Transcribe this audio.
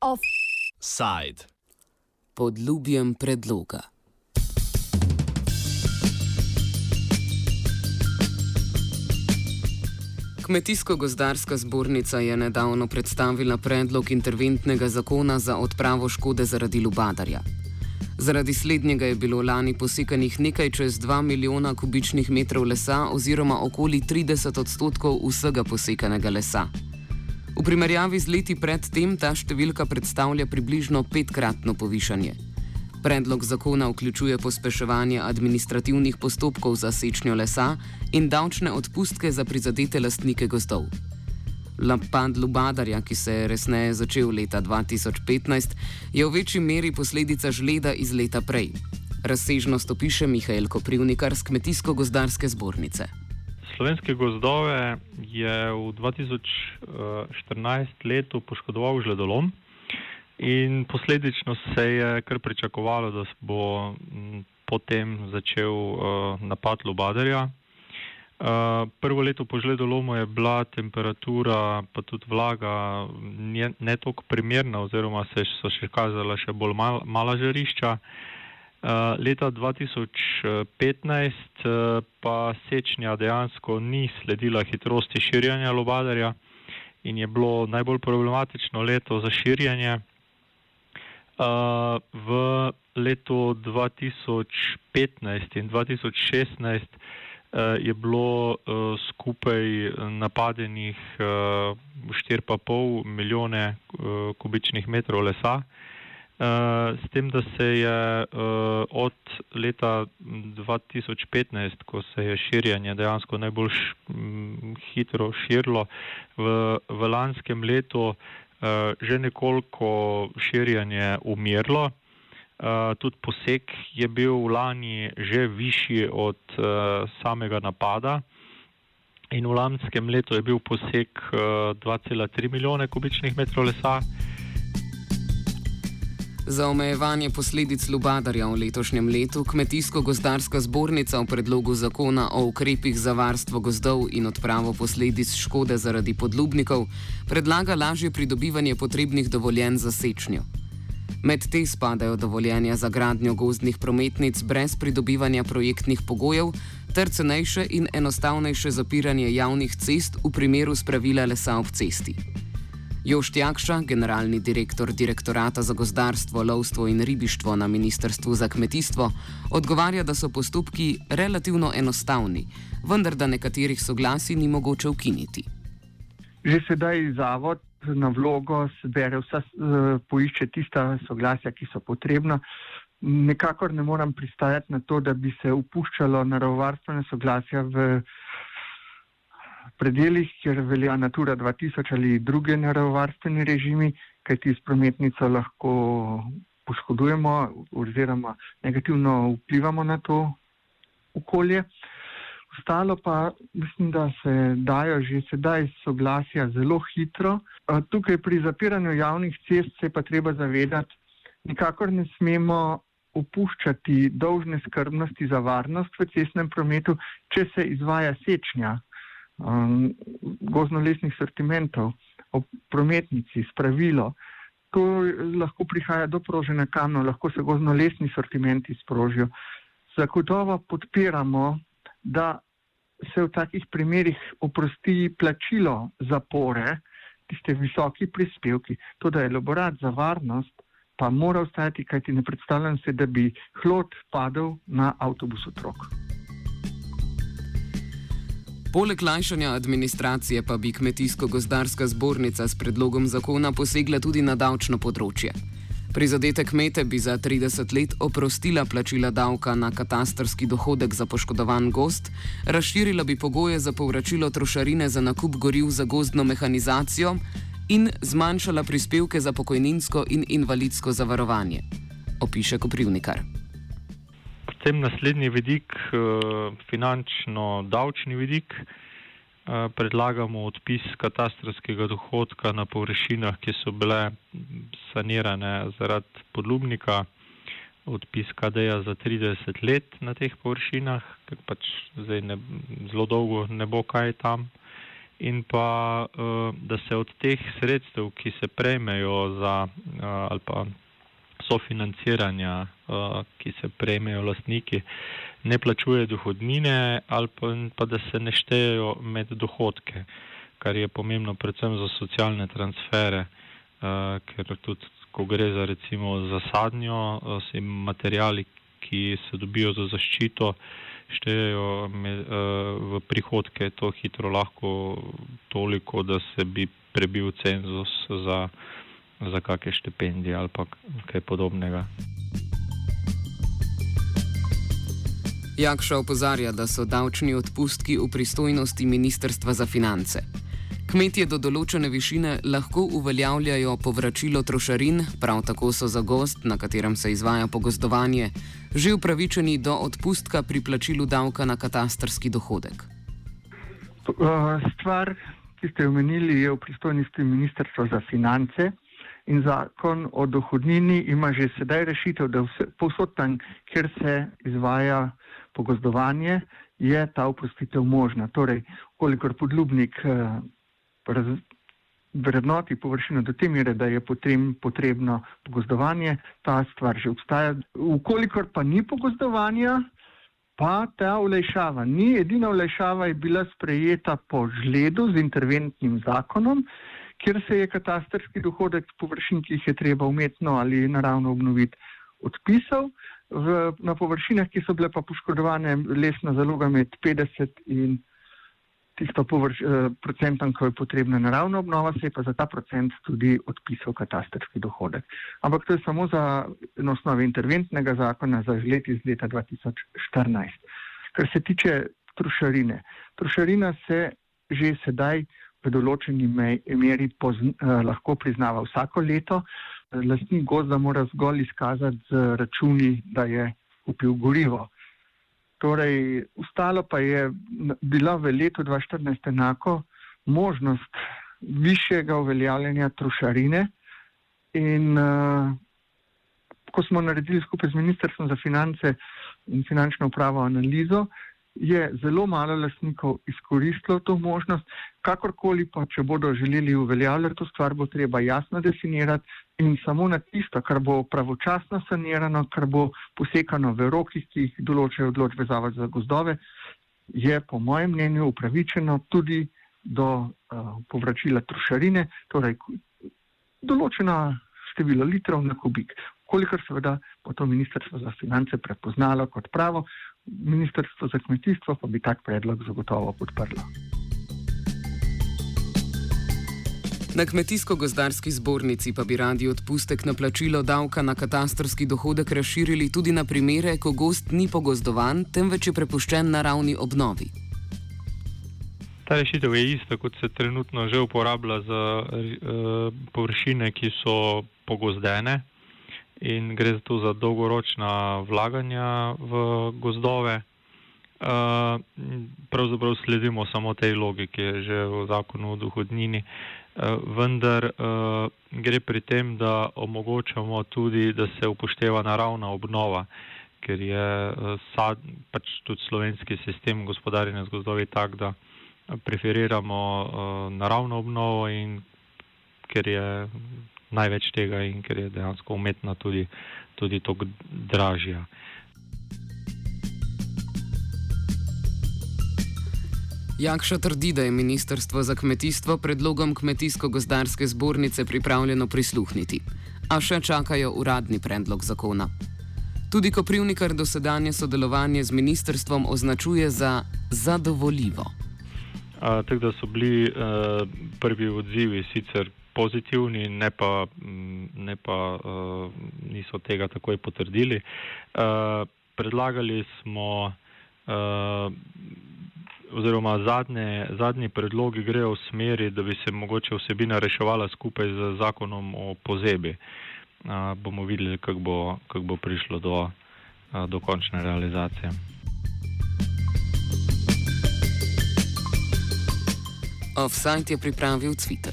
Offside. Pod ljubjem predloga. Kmetijsko-gozdarska zbornica je nedavno predstavila predlog interventnega zakona za odpravo škode zaradi lubadarja. Zaradi slednjega je bilo lani posekanih nekaj čez 2 milijona kubičnih metrov lesa oziroma okoli 30 odstotkov vsega posekanega lesa. V primerjavi z leti predtem ta številka predstavlja približno petkratno povišanje. Predlog zakona vključuje pospeševanje administrativnih postopkov za sečnjo lesa in davčne odpustke za prizadete lastnike gozdov. Lapad Lubadarja, ki se je resneje začel leta 2015, je v večji meri posledica žleda iz leta prej. Razsežnost opiše Mihajl Koprivnikar z Kmetijsko-gozdarske zbornice. Slovenske gozdove je v 2014 letu poškodoval žledolom. In posledično se je kar pričakovalo, da bo potem začel uh, napad Lubadarja. Uh, prvo leto po žledolomu je bila temperatura, pa tudi vlaga, ne, ne toliko primerna, oziroma se so še kazala še bolj mal, mala žarišča. Uh, leta 2015 uh, pa sečnja dejansko ni sledila hitrosti širjanja Lubadarja in je bilo najbolj problematično leto za širjanje. Uh, v letu 2015 in 2016 uh, je bilo uh, skupaj napadenih uh, 4,5 milijone kubičnih metrov lesa, s tem, da se je od leta 2015, ko se je širjenje dejansko najbolj š, m, hitro širilo, v, v lanskem letu že nekoliko širjenje umirlo. Uh, tudi poseg je bil v lani že višji od uh, samega napada. In v lanskem letu je bil poseg uh, 2,3 milijone kubičnih metrov lesa. Za omejevanje posledic lubadarja v letošnjem letu Kmetijsko-gozdarska zbornica v predlogu zakona o ukrepih za varstvo gozdov in odpravo posledic škode zaradi podlubnikov predlaga lažje pridobivanje potrebnih dovoljenj za sečnjo. Med te spadajo dovoljenja za gradnjo gozdnih prometnic brez pridobivanja projektnih pogojev ter cenejše in enostavnejše zapiranje javnih cest v primeru spravila lesa ob cesti. Jošt Jakša, generalni direktor Direktorata za gozdarstvo, lovstvo in ribištvo na Ministrstvu za kmetijstvo, odgovarja, da so postopki relativno enostavni, vendar da nekaterih soglasij ni mogoče ukiniti. Že sedaj zavod na vlogo zbere vsa, poišče tista soglasja, ki so potrebna. Nekakor ne moram pristajati na to, da bi se upuščalo naravovarstvene soglasja v predeljih, kjer velja Natura 2000 ali druge naravovarstveni režimi, kajti s prometnico lahko poškodujemo oziroma negativno vplivamo na to okolje. Ostalo pa mislim, da se dajo že sedaj soglasja zelo hitro. Tukaj pri zapiranju javnih cest se pa treba zavedati, nikakor ne smemo upuščati dolžne skrbnosti za varnost v cestnem prometu, če se izvaja sečnja um, gozdno-lesnih sortimentov, o prometnici, spravilo. To lahko prihaja do proženja kamna, lahko se gozdno-lesni sortimenti sprožijo. Zagotovo podpiramo, da se v takih primerih oprosti plačilo zapore, tiste visoki prispevki. To, da je elaborat za varnost, pa mora ostati, kajti ne predstavljam se, da bi hlod padel na avtobus otrok. Poleg lajšanja administracije pa bi Kmetijsko-gozdarska zbornica s predlogom zakona posegla tudi na davčno področje. Prizadete kmete bi za 30 let oprostila plačila davka na katastarski dohodek za poškodovan gost, razširila bi pogoje za povračilo trošarine za nakup goriv za gozdno mehanizacijo in zmanjšala prispevke za pokojninsko in invalidsko zavarovanje. Opiše Koprivnikar. Potem naslednji vidik, eh, finančno-davčni vidik, eh, predlagamo odpis katastrskega dohodka na površinah, ki so bile sanirane zaradi podlubnika. odpis KD-ja za 30 let na teh površinah, ker pač zdaj ne, zelo dolgo ne bo kaj tam. In pa, da se od teh sredstev, ki se prejmejo za ali pa sofinanciranja, ki se prejmejo lastniki, ne plačuje dohodnine ali pa, pa da se ne štejejo med dohodke, kar je pomembno predvsem za socialne transfere, ker tudi ko gre za recimo zasadnjo, se materijali, ki se dobijo za zaščito, štejejo med, v prihodke, to hitro lahko toliko, da se bi prebil cenzus za, za kakšne štipendije ali pa kaj podobnega. Jakša opozarja, da so davčni odpustki v pristojnosti Ministrstva za finance. Kmetje do določene višine lahko uveljavljajo povračilo trošarin, prav tako so za gost, na katerem se izvaja pogozdovanje, že upravičeni do odpustka pri plačilu davka na katastrski dohodek. Stvar, ki ste jo omenili, je v pristojnosti Ministrstva za finance in zakon o dohodnini ima že sedaj rešitev, da vse, povsod tam, kjer se izvaja pogozdovanje, je ta oprostitev možna. Torej, kolikor podlubnik vrednoti površino do te mere, da je potrem, potrebno pogozdovanje, ta stvar že obstaja. Ukolikor pa ni pogozdovanja, pa ta olejšava ni. Edina olejšava je bila sprejeta po žledu z interventnim zakonom, kjer se je katastrski dohodek površin, ki jih je treba umetno ali naravno obnoviti, odpisal. V, na površinah, ki so bile pa poškodovane lesna zaloga med 50 in tisto površ, eh, procentom, ko je potrebna naravna obnova, se je pa za ta procent tudi odpisal katastrski dohodek. Ampak to je samo za na osnovi interventnega zakona za let iz leta 2014. Kar se tiče trošarine. Trošarina se že sedaj v določeni meri pozn, eh, lahko priznava vsako leto. Lastnik gozda mora zgolj izkazati z računi, da je kupil gorivo. Torej, ustalo pa je bila v letu 2014 enako možnost višjega uveljavljanja trošarine in uh, ko smo naredili skupaj z Ministrstvom za finance in finančno upravo analizo, je zelo malo lastnikov izkoristilo to možnost, kakorkoli pa, če bodo želeli uveljavljati to stvar, bo treba jasno definirati in samo na tisto, kar bo pravočasno sanirano, kar bo posekano v rokih, ki jih določajo odločbe Zavod za gozdove, je po mojem mnenju upravičeno tudi do uh, povračila trošarine, torej določena število litrov na kubik. Kolikor seveda bo to ministrstvo za finance prepoznalo kot pravo, Ministrstvo za kmetijstvo pa bi tak predlog zagotovo podprlo. Na kmetijsko-gozdarski zbornici pa bi radi odpustek na plačilo davka na katastrski dohodek razširili tudi na primere, ko gost ni pogozdovan, temveč je prepuščen naravni obnovi. Ta rešitev je ista, kot se trenutno že uporablja za uh, površine, ki so pogozdene in gre za to za dolgoročna vlaganja v gozdove. Uh, pravzaprav sledimo samo tej logiki, že v zakonu o dohodnini, vendar uh, gre pri tem, da omogočamo tudi, da se upošteva naravna obnova, ker je uh, sad, pač tudi slovenski sistem gospodarjenja z gozdovi tak, da preferiramo naravno obnovo in ker je največ tega in ker je dejansko umetna tudi, tudi to dražja. Jakša trdi, da je Ministrstvo za kmetijstvo predlogom Kmetijsko-gozdarske zbornice pripravljeno prisluhniti, a še čakajo uradni predlog zakona. Tudi Koprivnikar dosedanje sodelovanje z ministrstvom označuje za zadovoljivo. Tako da so bili uh, prvi odzivi sicer pozitivni, ne pa, ne pa uh, niso tega takoj potrdili. Uh, predlagali smo, uh, oziroma zadnje, zadnji predlogi grejo v smeri, da bi se mogoče vsebina reševala skupaj z zakonom o pozebi. Uh, bomo videli, kako bo, kak bo prišlo do, uh, do končne realizacije. Offside je pripravil Twitter.